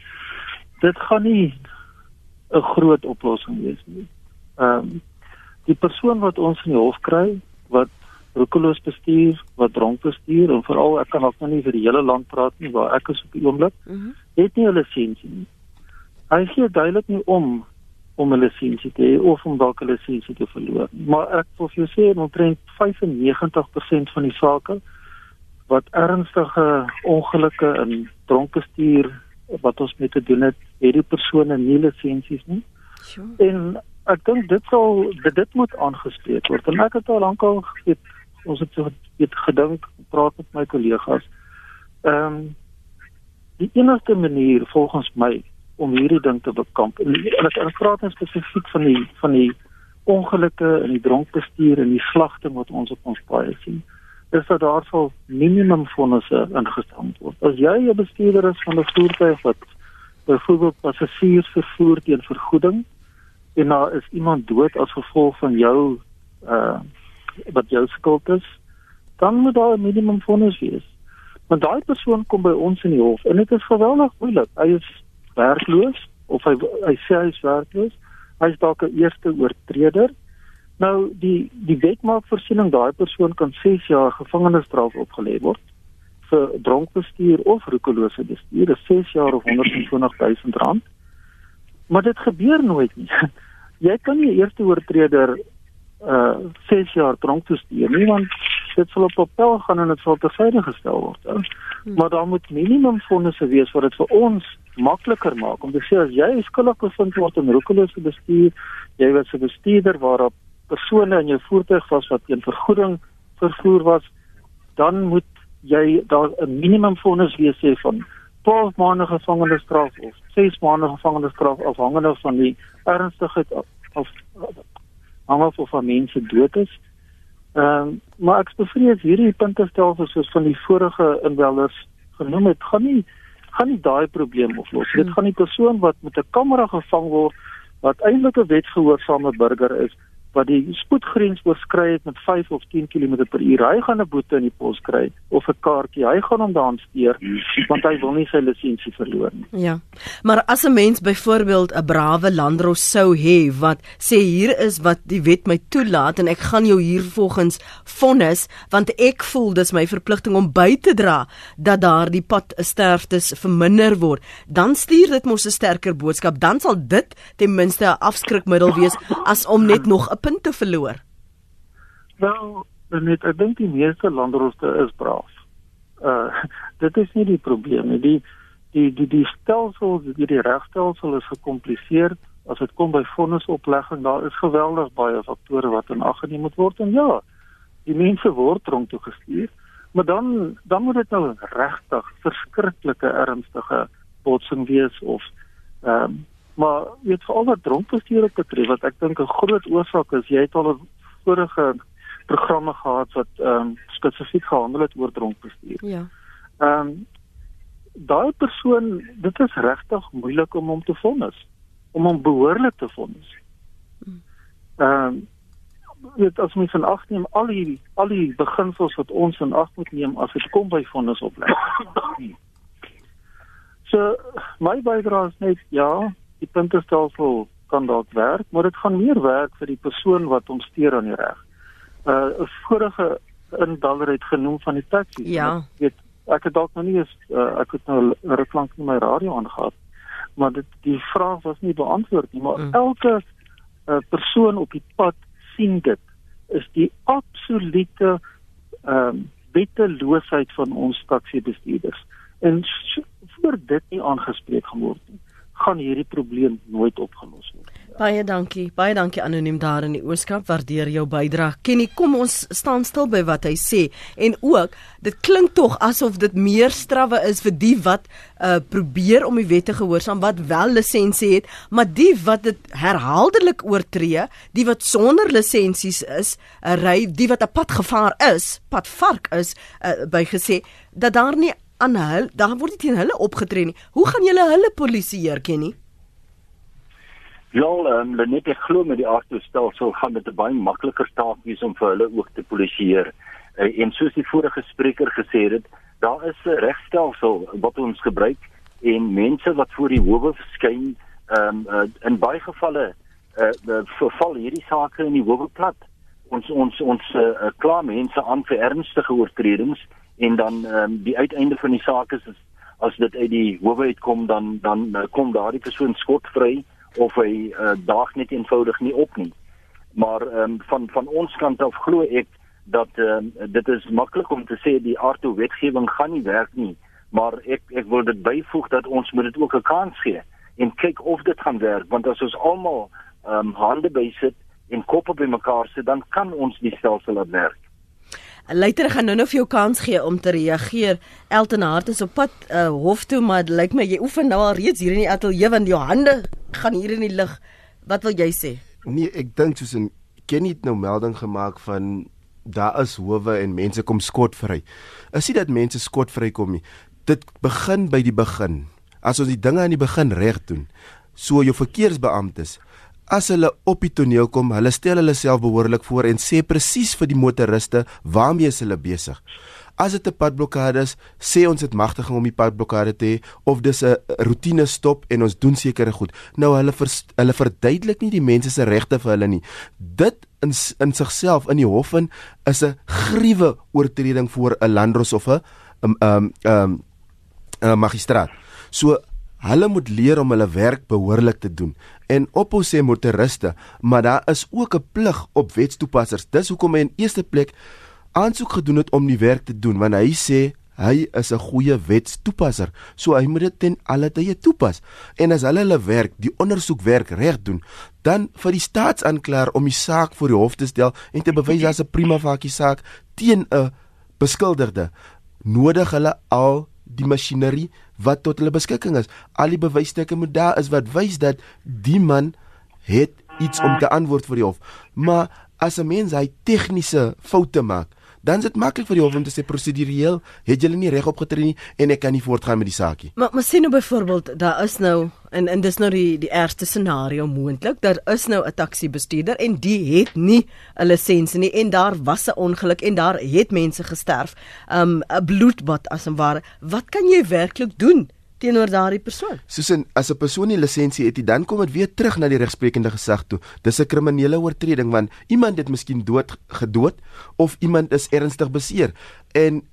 dit gaan nie 'n groot oplossing wees nie. Ehm um, die persoon wat ons in die hof kry wat roekeloos bestuur, wat dronk bestuur en veral ek kan ook nou nie vir die hele land praat nie waar ek is op die oomblik, mm -hmm. het nie 'n lisensie nie. Hy sê duidelik nie om om 'n lisensie te hê of om dalk 'n lisensie te verloor. Maar ek wil vir jou sê omtrent 95% van die sake wat ernstige ongelukke in dronke stuur wat ons met te doen het, het die persone nie lisensies nie. Sure. En ek dink dit sal dit, dit moet aangespreek word. En ek het al lankal geweet ons het so het gedink praat met my kollegas. Ehm um, die enigste manier volgens my om hierdie ding te bekamp. En ek ek praat nou spesifiek van die van die ongelukke en die dronkbestuur en die slagting wat ons op ons paaie sien. Dis dat daar sal minimum fondse ingestel word. As jy 'n bestuurder is van 'n voertuig wat byvoorbeeld passasiers vervoer teen vergoeding en daar is iemand dood as gevolg van jou uh wat jou skuld is, dan moet daar 'n minimum fondse wees. Want daai persoon kom by ons in die hof en dit is geweldig moeilik. Hy is werkloos of hy hy sê hy is werkloos. Hy's dalk 'n eerste oortreder. Nou die die wet maak voorsiening daai persoon kan 6 jaar gevangenisstraf opgelê word vir dronk bestuur of roekelose bestuur, dis 6 jaar of 120 000 rand. Maar dit gebeur nooit nie. Jy kan nie eerste oortreder uh 6 jaar dronk bestuur nie want dit sal op papier gaan en dit sal tersyde gestel word. Hmm. Maar daar moet minimum fondse wees wat dit vir ons makliker maak om te sê as jy skuldig bevind word in roekelose bestuur, jy was 'n bestuurder waarop persone in jou voertuig was wat teen vergoeding vervoer was, dan moet jy daar 'n minimum vonnis wees sê van 12 maande gevangenisstraf of 6 maande gevangenisstraf afhangende van die ernstigheid of, of hangende of van mense dood is. Ehm um, maar ek bevrees hierdie punte stel soos van die vorige inwellers genoem het, gaan nie gaan nie daai probleem oplos. Dit gaan die persoon wat met 'n kamera gevang word wat eintlik 'n wetgehoorsame burger is, wat die spoedgrens oorskry het met 5 of 10 km/h. Hy gaan 'n boete in die pos kry of 'n kaartjie. Hy gaan hom daan steur want hy wil nie sy lisensie verloor nie. Ja. Maar as 'n mens byvoorbeeld 'n brawe landros sou hê wat sê hier is wat die wet my toelaat en ek gaan jou hier volgens vonnis want ek voel dis my verpligting om by te dra dat daardie pad sterftes verminder word, dan stuur dit mos 'n sterker boodskap. Dan sal dit ten minste 'n afskrikmiddel wees as om net nog 'n punte verloor? Wel, net ek dink die meeste landroste is braaf. Uh dit is nie die probleem nie. Die die die die stelsel, die, die regstelsel is gekompliseer. As dit kom by vonnisoplegging, daar is geweldig baie faktore wat in ag geneem moet word en ja, die mense word tronk toe gestuur, maar dan dan moet dit nou regtig verskriklike ernstige botsing wees of ehm um, Maar weet vir al wat dronkbestuur betref wat ek dink 'n groot oorsaak is, jy het al 'n vorige programme gehad wat ehm um, spesifiek gehandel het oor dronkbestuur. Ja. Ehm um, daai persoon, dit is regtig moeilik om hom te vonnis, om hom behoorlik te vonnis. Hmm. Ehm um, dit as mens van ag neem al die al die beginsels wat ons in ag moet neem as dit kom by vonnis oplegging. so my bydrae is net ja, die puntestelsel kan dalk werk, maar dit gaan meer werk vir die persoon wat hom steur aan die reg. uh 'n vorige indaller het genoem van die taxi. Ja. Ek weet ek het dalk nog nie eens uh, ek het nou ruk lank nie my radio aangehad. Maar dit die vraag was nie beantwoord nie, maar Mm. elke uh, persoon op die pad sien dit is die absolute ehm um, wetteloosheid van ons taxi bestuurders. En voor dit nie aangespreek geword nie, gaan hierdie probleem nooit opgelos word. Baie dankie. Baie dankie anoniem daar in die Ooskaap. Waardeer jou bydrae. Kenny, kom ons staan stil by wat hy sê. En ook, dit klink tog asof dit meer strawwe is vir die wat uh probeer om die wette gehoorsaam wat wel lisensie het, maar die wat dit herhaaldelik oortree, die wat sonder lisensies is, uh, ry, die wat 'n padgevaar is, padvark is, uh, bygesê dat daar nie aan hulle, daar word nie teen hulle opgetree nie. Hoe gaan julle hulle polisieer, Kenny? Wel, ehm um, Lenet ek glo met die aardstelsel gaan dit 'n baie makliker taak wees om vir hulle ook te polisieer. Uh, en soos die vorige spreker gesê het, daar is 'n regstelsel wat ons gebruik en mense wat voor die howe verskyn, ehm um, uh, in baie gevalle uh, uh, verval hierdie sake in die howe plat. Ons ons ons uh, kla mense aan vir ernstige oortredings en dan ehm um, die uiteinde van die saak is as dit uit die howe uitkom dan dan uh, kom daardie persoon skotvry of hy uh, daag net eenvoudig nie op nie. Maar ehm um, van van ons kant af glo ek dat ehm um, dit is maklik om te sê die aardto wetgewing gaan nie werk nie, maar ek ek wil dit byvoeg dat ons moet dit ook 'n kans gee en kyk of dit gaan werk want as ons almal ehm um, hande bysit en koppe bymekaar sit dan kan ons die stelsel laat werk. Luiter gaan nou nog vir jou kans gee om te reageer. Elton Hart is op pad uh, hof toe, maar dit lyk my jy oefen nou al reeds hier in die ateljee want jou hande gaan hier in die lug. Wat wil jy sê? Nee, ek dink soos 'n Kenny het nou melding gemaak van daar is howe en mense kom skotvry. Is nie dat mense skotvry kom nie. Dit begin by die begin. As ons die dinge aan die begin reg doen, so jou verkeersbeamptes As hulle op die toneel kom, hulle stel hulle self behoorlik voor en sê presies vir die motoriste waarmee hulle besig. As dit 'n padblokkade is, sê ons dit magtiging om die padblokkade te hê of dis 'n roetine stop en ons doen sekere goed. Nou hulle vers, hulle verduidelik nie die mense se regte vir hulle nie. Dit in in sigself in die hof in is 'n gruwe oortreding voor 'n landros of 'n 'n 'n 'n 'n magistraat. So Hulle moet leer om hulle werk behoorlik te doen. En op ons sê motoriste, maar daar is ook 'n plig op wetstoepassers. Dis hoekom hy in eerste plek aansoek gedoen het om die werk te doen, want hy sê hy is 'n goeie wetstoepasser. So hy moet dit ten alle tye toepas. En as hulle hulle werk, die ondersoekwerk reg doen, dan vir die staatsaanklaer om die saak voor die hof te stel en te bewys daar's 'n prima facie saak teen 'n beskuldigde, nodig hulle al die masjinerie wat tot hulle beskikking is. Al die bewysstukke moet daar is wat wys dat die man het iets om te antwoord vir die hof. Maar as 'n mens hy tegniese foute maak, dan is dit maklik vir die hof om te sê prosedureel het jy nie reg opgetree nie en ek kan nie voortgaan met die saakie. Maar maar sien nou byvoorbeeld, daar is nou en en dis nou die die ergste scenario moontlik. Daar is nou 'n taxi bestuurder en die het nie 'n lisensie nie en daar was 'n ongeluk en daar het mense gesterf. Um 'n bloedbad as en ware. Wat kan jy werklik doen teenoor daardie persoon? Soos in as 'n persoon nie lisensie het, dan kom dit weer terug na die regsprekende gesag toe. Dis 'n kriminele oortreding want iemand het miskien dood gedood of iemand is ernstig beseer. En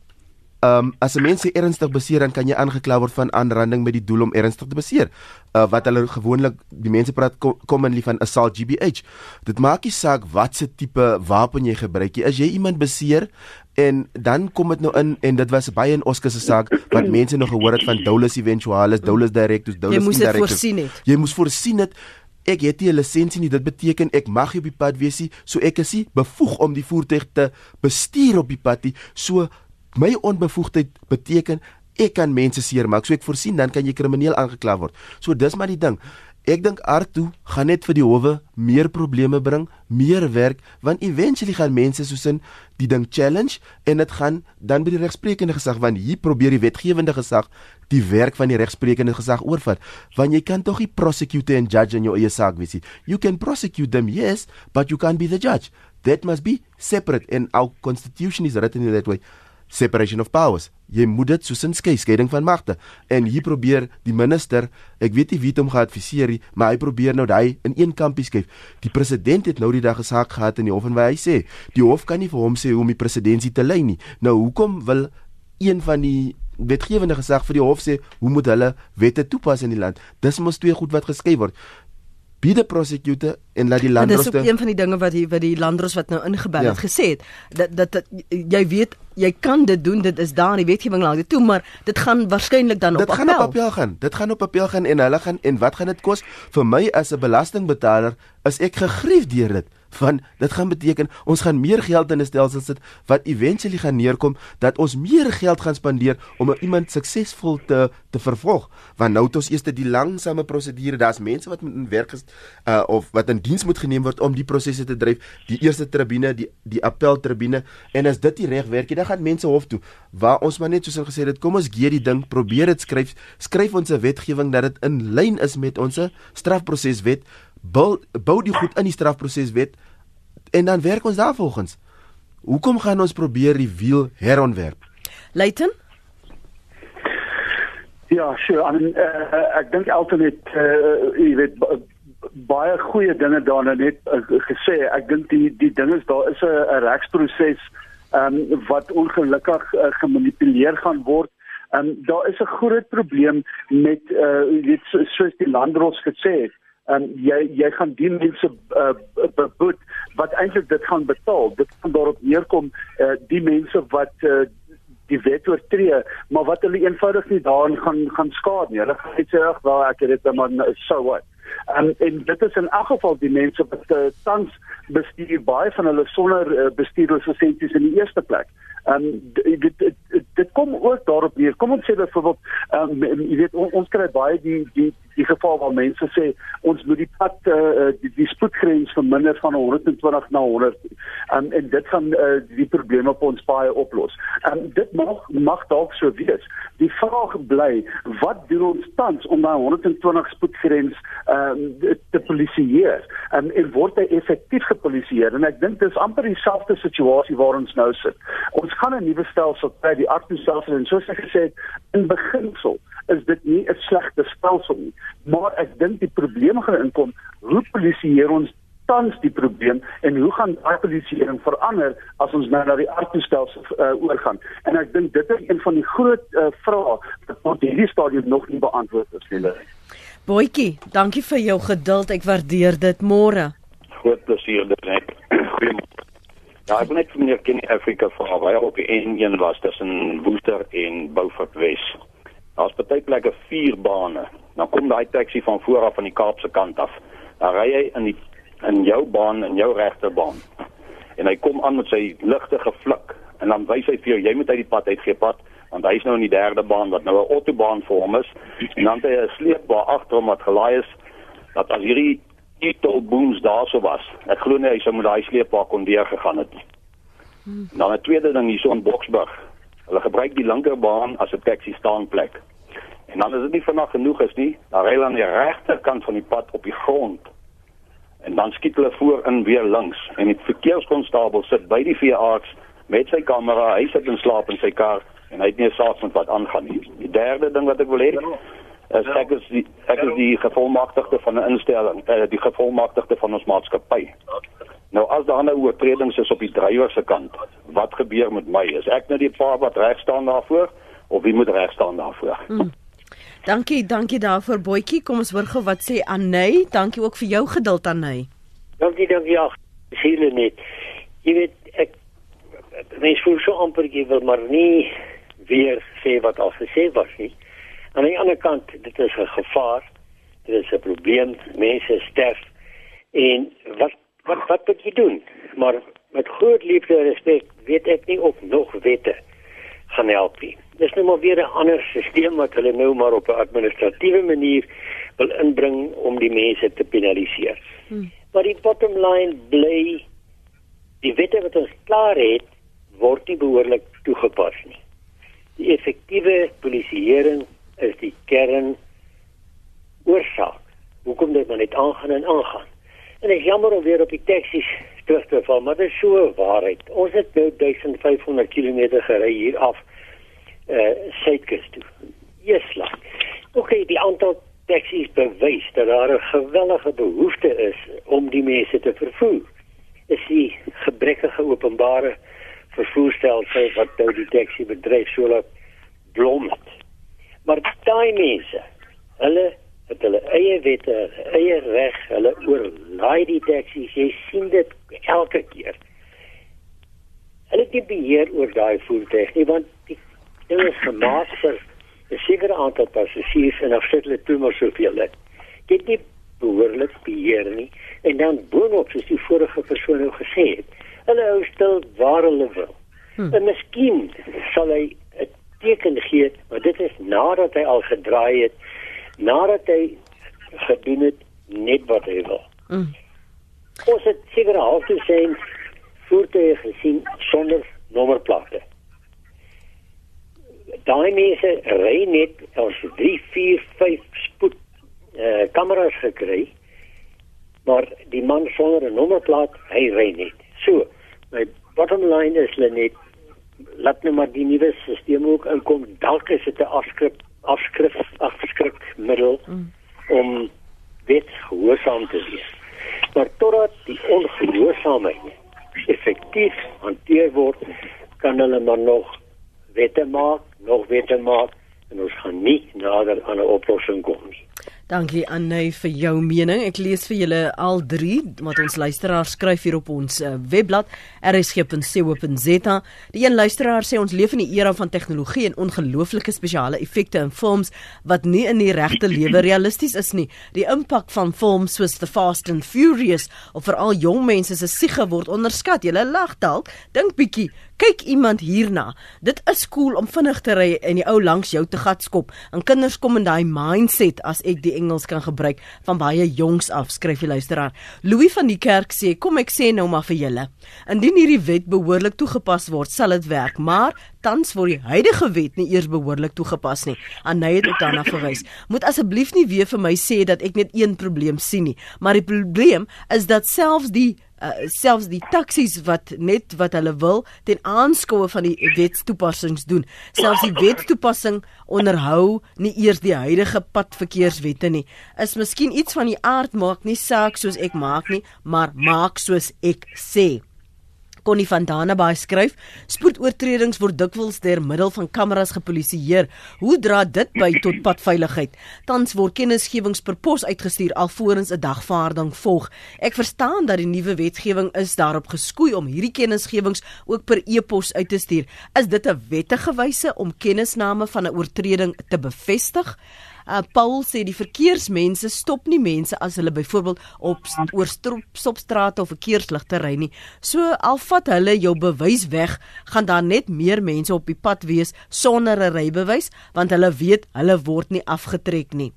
Ehm um, as 'n mens ernstig beseer dan kan jy aangekla word van aanranding met die doel om ernstig te beseer. Uh wat hulle gewoonlik die mense praat commonly van assault GBH. Dit maak nie saak watse tipe wapen jy gebruik nie. As jy iemand beseer en dan kom dit nou in en dit was baie in Oscar se saak wat mense nog gehoor het van dolus eventualis, dolus directus, dolus indirectus. Jy moes dit voorsien het. Jy moes voorsien het Ek het nie 'n lisensie nie. Dit beteken ek mag nie op die pad wees nie. So ek is nie bevoeg om die voertuig te bestuur op die pad nie. So my onbevoegdheid beteken ek kan mense seermaak. So ek voorsien dan kan jy krimineel aangekla word. So dis maar die ding. Ek dink Artu gaan net vir die howe meer probleme bring, meer werk, want eventually gaan mense soos in die ding challenge en dit gaan dan by die regsprekende gesag want hier probeer die wetgewende gesag die werk van die regsprekende gesag oorvat. Want jy kan tog nie prosecute en judge in jou eie saak wees nie. You can prosecute them, yes, but you can't be the judge. That must be separate and our constitution is written in that way separation of powers. jy moet dit soos in skei skeiding van magte. En hier probeer die minister, ek weet nie wie hom geadviseer nie, maar hy probeer nou daai in een kampie skuif. Die president het nou die dag 'n saak gehad in die hof en hy sê, die hof kan nie vir hom sê hoe om die presidentskap te lei nie. Nou hoekom wil een van die wetgewende gesag vir die hof sê hoe moet hulle wette toepas in die land? Dis mos twee goed wat geskei word be the prosecutor en laat die landros Dis ook een van die dinge wat die wat die landros wat nou ingebel ja. het gesê het dat, dat dat jy weet jy kan dit doen dit is daar in die wetgewing lank toe maar dit gaan waarskynlik dan dit op gaan op appel. gaan. Dit gaan op appel gaan en hulle gaan en wat gaan dit kos vir my as 'n belastingbetaler is ek gegrief deur dit van dit gaan beteken ons gaan meer geld in 'n stelsel sit wat eventually gaan neerkom dat ons meer geld gaan spandeer om iemand suksesvol te te vervolg. Want nou het ons eers die langsame prosedure daar's mense wat moet in werk uh, of wat in diens moet geneem word om die prosesse te dryf. Die eerste tribune die die appel tribune en as dit nie reg werk nie dan gaan mense hof toe. Waar ons maar net soos hulle gesê het kom ons gee die ding probeer dit skryf. Skryf ons 'n wetgewing dat dit in lyn is met ons strafproseswet bou bou die goed in die strafproseswet en dan werk ons daarvolgens. Hoekom gaan ons probeer die wiel herontwerp? Leighton? Ja, sure. I mean, uh, ek dink alternate uh, jy weet baie goeie dinge daarna net uh, gesê. Ek dink die die ding is daar is 'n regsproses um, wat ongelukkig uh, gemanipuleer gaan word. Um, daar is 'n groot probleem met uh, weet soos die landros gesê het en jy jy gaan die mense uh, beboet wat eintlik dit gaan betaal. Dit gaan daarop neerkom uh, die mense wat uh, die wet oortree maar wat hulle eenvoudig nie daarin gaan gaan skaad nie. Hulle gaan net sê ag wel ek het dit maar so wat en en dit is in elk geval die mense wat uh, tans bestuur baie van hulle sonder uh, bestuurlisensies in die eerste plek en dit dit dit kom ook daarop neer kom ons sê byvoorbeeld um, jy weet on, ons kry baie die die die geval waar mense sê ons moet die pad uh, die, die spoedgrens verminder van 120 na 100 um, en dit gaan uh, die probleme op ons baie oplos. Um, dit mag mag dalk so wees. Die vraag bly, wat doen ons tans om daai 120 spoedgrens um, te polisieer? Um, en word hy effektief gepolisieer? En ek dink dis amper dieselfde situasie waar ons nou sit. Ons gaan 'n nuwe stelsel kry, die artstelsel en soos ek gesê het, in beginsel is dit nie 'n slegte stelsel nie, maar ek dink die probleme gaan inkom hoe polisieer ons tans die probleem en hoe gaan daai polisieering verander as ons nou na die artstelsel uh, oorgaan en ek dink dit is een van die groot uh, vrae wat op hierdie stadium nog nie beantwoord is nie Boetjie, dankie vir jou geduld. Ek waardeer dit. Môre. Groot plesier dit net. Goeiemôre. Ja, ek net van hier in Afrika vra waar op die een was tussen Woester en Beaufort Wes. Daar's baie plekke vier bane. Dan kom daai taxi van voor af van die Kaapse kant af. Dan ry hy in die in jou baan en jou regterbaan. En hy kom aan met sy ligte geflik en dan wys hy vir jou jy moet uit die pad uitgee pad want hy is nou in die derde baan wat nou 'n autobaan vir hom is. En dan het hy 'n sleepbaar agter hom wat gelaai is dat as hierdie Ito booms daarso was. Ek glo nie hy sou met daai sleepbaar kon deur gegaan het nie. Dan 'n tweede ding hier so in Boksburg. Hulle gebruik die linkerbaan as 'n taxi staanplek. En dan is dit nie vanaand genoeg is nie, dan ry hulle aan die regterkant van die pad op die grond. En dan skiet hulle voor in weer links en die verkeerskonstabel sit by die VA's met sy kamera, hy sit in slaap in sy kar en hy het nie saak met wat aangaan nie. Die derde ding wat ek wil hê is ek is die ek is die gevolmagtigde van 'n instelling, eh, die gevolmagtigde van ons maatskappy. Nou as daar nou oortredings is op die drywer se kant, wat gebeur met my? Is ek nou die pa wat reg staan daarvoor of wie moet reg staan daarvoor? Hmm. Dankie, dankie daarvoor Boetjie. Kom ons hoor gou wat sê Anay. Dankie ook vir jou geduld Anay. Dankie, dankie. Ja, siele net. Jy weet mens voel so amper jy wil maar nie weer sê wat al gesê was nie. Aan die ander kant, dit is 'n gevaar. Dit is 'n probleem. Mense sterf. En wat wat wat moet jy doen? Maar met groot liefde en respek weet ek nie of nog wette gaan help nie. Dis nou maar weer 'n ander stelsel wat hulle nou maar op 'n administratiewe manier wil inbring om die mense te penaliseer. Hmm. Maar die bottom line bly die wette wat ons klaar het word nie behoorlik toegepas nie. Die effektiewe polisieering is die kern oorsaak. Hoekom dit maar net aangaan en aangaan. En ek jammer om weer op die taksies terug te val, maar dit is so waarheid. Ons het nou 1500 km gery hier af uh suidkus toe. Eesland. Okay, die aantal taksies bewys dat daar 'n gewellige behoefte is om die mense te vervoer. Is die gebrekkige openbare vervoerstelsel wat nou die taxi bedryf so laat blom het. Maar daai mense, hulle het hulle eie wette, eie reg, hulle oorlaai die taksies. Jy sien dit elke keer. Hulle het nie beheer oor daai voertuig nie want die ding is gemaak vir 'n sekere aantal passasiers en of sit hulle toe maar soveel dit. Dit nie behoorlik beheer nie en dan boonop soos die vorige persoon nou gesê het. Hulle hou stil waar hulle wil. Hmm. En miskien sal hy 'n teken gee, maar dit is nadat hy al gedraai het, nadat hy gedoen het net wat hy wil. Hmm. Ons het seker half te sê voertuie gesien sonder nommerplate daai mense ry net ons 3 4 5 spoed eh uh, kameras gekry maar die man sonder 'n nommerplaat hy ry net so my bottom line is net laat net maar die nuwe stelsel ook inkom dalk is dit 'n afskrif afskrif afskrik middel mm. om dit gehoorsaam te wees maar totdat die ongehoorsaamheid effektief hanteer word kan hulle maar nog wette maak nog wette maak en ons gaan nie nader aan 'n oplossing kom nie. Dankie Anne vir jou mening. Ek lees vir julle al 3 wat ons luisteraars skryf hier op ons uh, webblad rsg.co.za. Die een luisteraar sê ons leef in 'n era van tegnologie en ongelooflike spesiale effekte in films wat nie in die regte lewe realisties is nie. Die impak van films soos The Fast and Furious of veral jong mense se siege word onderskat. Julle lag dalk. Dink bietjie, kyk iemand hierna. Dit is cool om vinnig te ry en die ou langs jou te gatskop. En kinders kom in daai mindset as ek die Engels kan gebruik van baie jongs af, skryf die luisteraar. Louis van die kerk sê, kom ek sê nou maar vir julle. Indien hierdie wet behoorlik toegepas word, sal dit werk, maar tans word die huidige wet nie eers behoorlik toegepas nie. Anay het ook daarna verwys. Moet asseblief nie weer vir my sê dat ek net een probleem sien nie, maar die probleem is dat selfs die uh, selfs die taksies wat net wat hulle wil ten aanskoue van die wetstoepassings doen. Selfs die wetstoepassing onderhou nie eers die huidige padverkeerswette nie. Is miskien iets van die aard maak nie saak soos ek maak nie, maar maak soos ek sê. Connie van Danenbaai skryf: Spoedoortredings word dikwels deur middel van kameras gepolisieer. Hoe dra dit by tot padveiligheid? Tans word kennisgewings per pos uitgestuur alvorens 'n dagvaarding volg. Ek verstaan dat die nuwe wetgewing is daarop geskoei om hierdie kennisgewings ook per e-pos uit te stuur. Is dit 'n wettige wyse om kennisname van 'n oortreding te bevestig? Uh, Paul sê die verkeersmense stop nie mense as hulle byvoorbeeld op oor stopstrate of verkeersligte ry nie. So al vat hulle jou bewys weg, gaan daar net meer mense op die pad wees sonder 'n rybewys want hulle weet hulle word nie afgetrek nie.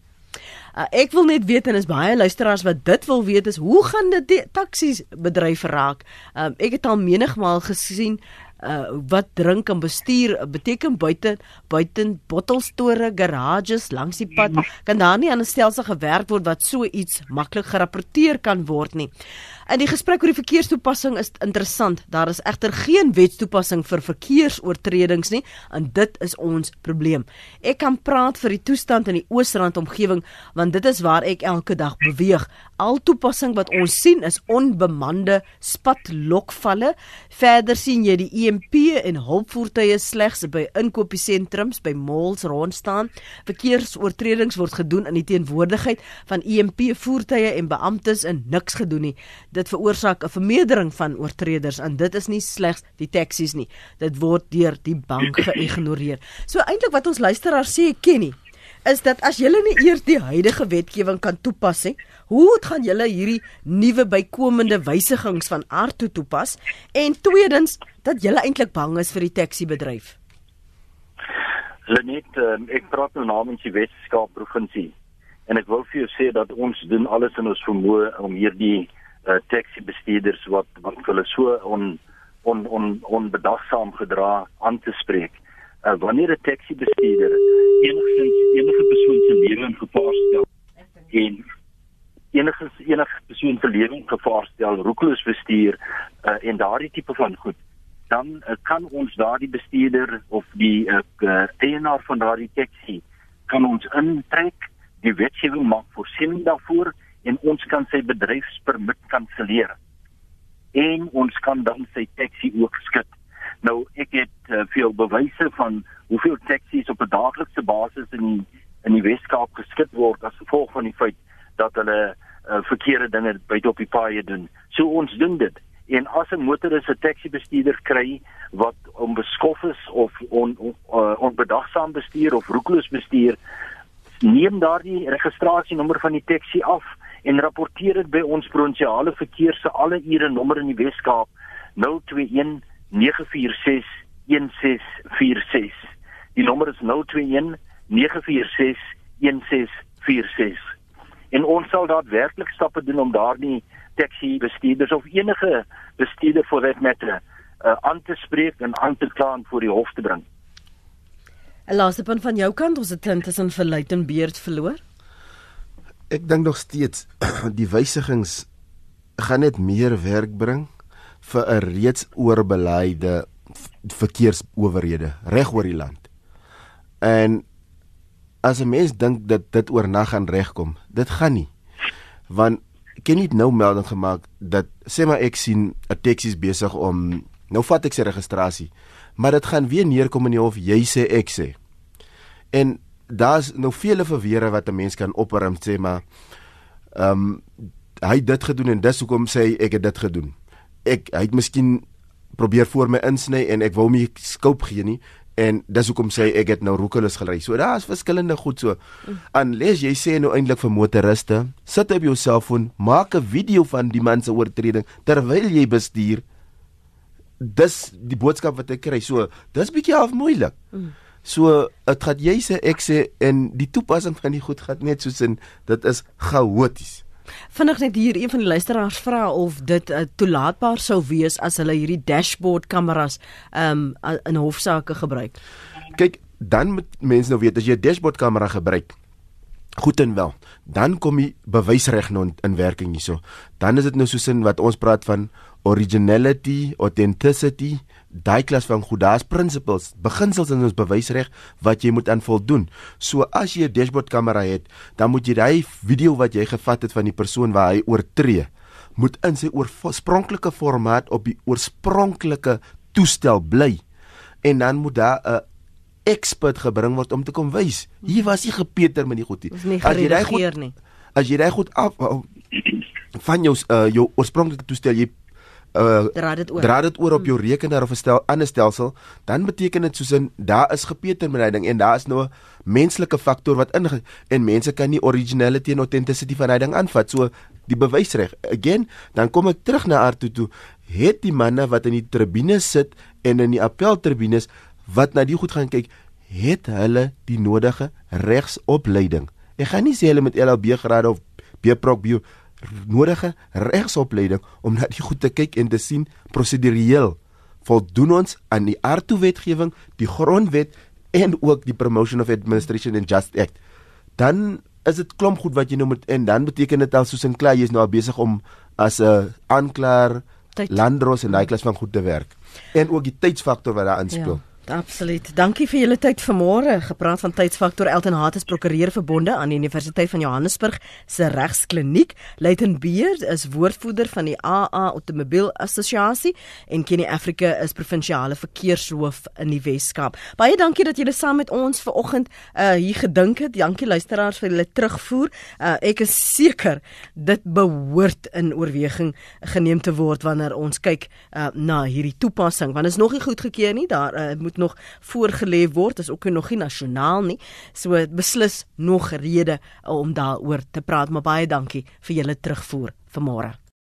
Uh, ek wil net weet en is baie luisteraars wat dit wil weet is hoe gaan dit die taksies bedryf raak? Um, ek het al menigmal gesien uh, wat drink en bestuur beteken buite buite bottelstore, garages langs die pad kan daar nie aan 'n stelsel gewerk word wat so iets maklik gerapporteer kan word nie. In die gesprek oor die verkeerstoepassing is interessant. Daar is egter geen wetstoepassing vir verkeersoortredings nie en dit is ons probleem. Ek kan praat vir die toestand in die Oosrand omgewing want dit is waar ek elke dag beweeg. Al toepassing wat ons sien is onbemande spatlokvalle. Verder sien jy die EMP en hulpvoertuie slegs by inkopiesentrums, by malls rond staan. Verkeersoortredings word gedoen in die teenwoordigheid van EMP voertuie en beamptes en niks gedoen nie dit veroorsaak 'n vermeerdering van oortreders en dit is nie slegs die taksies nie. Dit word deur die bank geïgnoreer. So eintlik wat ons luisteraars sê ken nie is dat as julle nie eers die huidige wetgewing kan toepas nie, hoe gaan julle hierdie nuwe bykomende wysigings van aard toe toepas? En tweedens, dat julle eintlik bang is vir die taxi bedryf. Lenet, um, ek praat nou namens die Weskaap provinsie en ek wil vir jou sê dat ons doen alles in ons vermoë om hierdie uh, taxi bestuurders wat wat hulle so on on on onbedagsaam gedra aan te spreek. Uh, wanneer 'n taxi bestuurder enigstens enige persoon se lewe in gevaar stel en enige enige persoon se lewe in gevaar stel, roekeloos bestuur uh, en daardie tipe van goed dan uh, kan ons daardie bestuurder of die uh, eienaar van daardie taxi kan ons intrek die wetgewing maak voorsiening daarvoor en ons kan sy bedryfspermit kanselleer. En ons kan dan sy taxi ook skud nou ek het uh, veel bewyse van hoeveel taxi's op 'n daaglikse basis in die, in die Weskaap geskit word as gevolg van die feit dat hulle uh, verkeerde dinge buite op die paaie doen. So ons doen dit. En as 'n motoris 'n taxi bestuurder kry wat onbeskof is of on, on, uh, onbedagsaam bestuur of roekeloos bestuur neem daardie registrasienommer van die taxi af en rapporteer dit by ons provinsiale verkeer se alle ure nommer in die Weskaap 021 946 1646 die nommer is 021 946 1646 en ons sal daadwerklik stappe doen om daardie taxi bestuurders of enige bestuurder for that matter uh, aan te spreek en aan te kla en voor die hof te bring. 'n Laaste punt van jou kant, ons het tussen verluit en beerd verloor. Ek dink nog steeds die wysigings gaan net meer werk bring vir 'n reeds oorbeleide verkeersowerhede reg oor die land. En as 'n mens dink dat dit oornag gaan regkom, dit gaan nie. Want ken nie nou melding gemaak dat sê maar ek sien 'n taxi besig om nou vat ek sy registrasie, maar dit gaan weer neerkom in die hof jy sê ek sê. En daar's nou vele verweere wat 'n mens kan opperm sê maar ehm um, hy het dit gedoen en dis hoekom sê hy ek het dit gedoen. Ek hy het miskien probeer voor my insny en ek wou my skulp gee nie en dis hoekom sê ek het nou roekeloos gery. So daar's verskillende goed so. Unless jy sê nou eintlik vir motoriste, sit op jou selfoon, maak 'n video van die man se oortreding terwyl jy bestuur. Dis die boodskap wat ek kry. So dis bietjie half moeilik. So dit gaan jy sê ek sê en die toepassing van die goed gaan net soos in dit is chaoties. Vinnig net hier een van die luisteraars vra of dit uh, toelaatbaar sou wees as hulle hierdie dashboard kameras um in hofsaake gebruik. Kyk, dan moet mense nou weet as jy 'n dashboard kamera gebruik, goed en wel, dan kom die bewysreg nou in werking hierso. Dan is dit nou soos in wat ons praat van originality, authenticity, daai klas van goed, daar's principles, beginsels in ons bewysreg wat jy moet aan voldoen. So as jy 'n dashboard kamera het, dan moet jy daai video wat jy gevat het van die persoon waar hy oortree, moet in sy oorspronklike formaat op die oorspronklike toestel bly. En dan moet daar 'n expert gebring word om te kom wys. Hier was hy gepeter met die goed nie. As jy daai goed nie. As jy daai goed af van jou uh, jou oorspronklike toestel jy uh dra dit oor. Dra dit oor op jou rekenaar of 'n stel ander stelsel, dan beteken dit soos in daar is gepeter met daai ding en daar is nou 'n menslike faktor wat in en mense kan nie originality en authenticity van daai ding aanvat. So die bewysreg. Again, dan kom ek terug na Arto toe. Het die manne wat in die tribune sit en in die appeltribunes wat na die goed gaan kyk, het hulle die nodige regsopleiding? Ek gaan nie sê hulle met LLB grade of B-proc bio nodige regsopleiding om na die goed te kyk en te sien prosedureel voldoen ons aan die aardtoe wetgewing, die grondwet en ook die Promotion of Administration and Just Act. Dan is dit klomp goed wat jy nou moet en dan beteken dit al soos in klei jy is nou besig om as 'n aanklaer landros en daai klas van goed te werk. En ook die tydsfaktor wat daar inspel. Ja. Absoluut. Dankie vir julle tyd vanmôre. Gepraat van tydsfaktor Elton Hates prokureur verbonde aan die Universiteit van Johannesburg se regskliniek. Leighton Beard is woordvoerder van die AA Automobiel Assosiasie en Kenny Africa is provinsiale verkeershoof in die Wes-Kaap. Baie dankie dat julle saam met ons vanoggend uh hier gedink het. Dankie luisteraars vir julle terugvoer. Uh ek is seker dit behoort in oorweging geneem te word wanneer ons kyk uh na hierdie toepassing want dit is nog nie goedgekeur nie. Daar uh, moet nog voorgelê word is ook nog nie nasionaal nie. So beslis nog rede om daaroor te praat, maar baie dankie vir julle terugvoer vanmôre.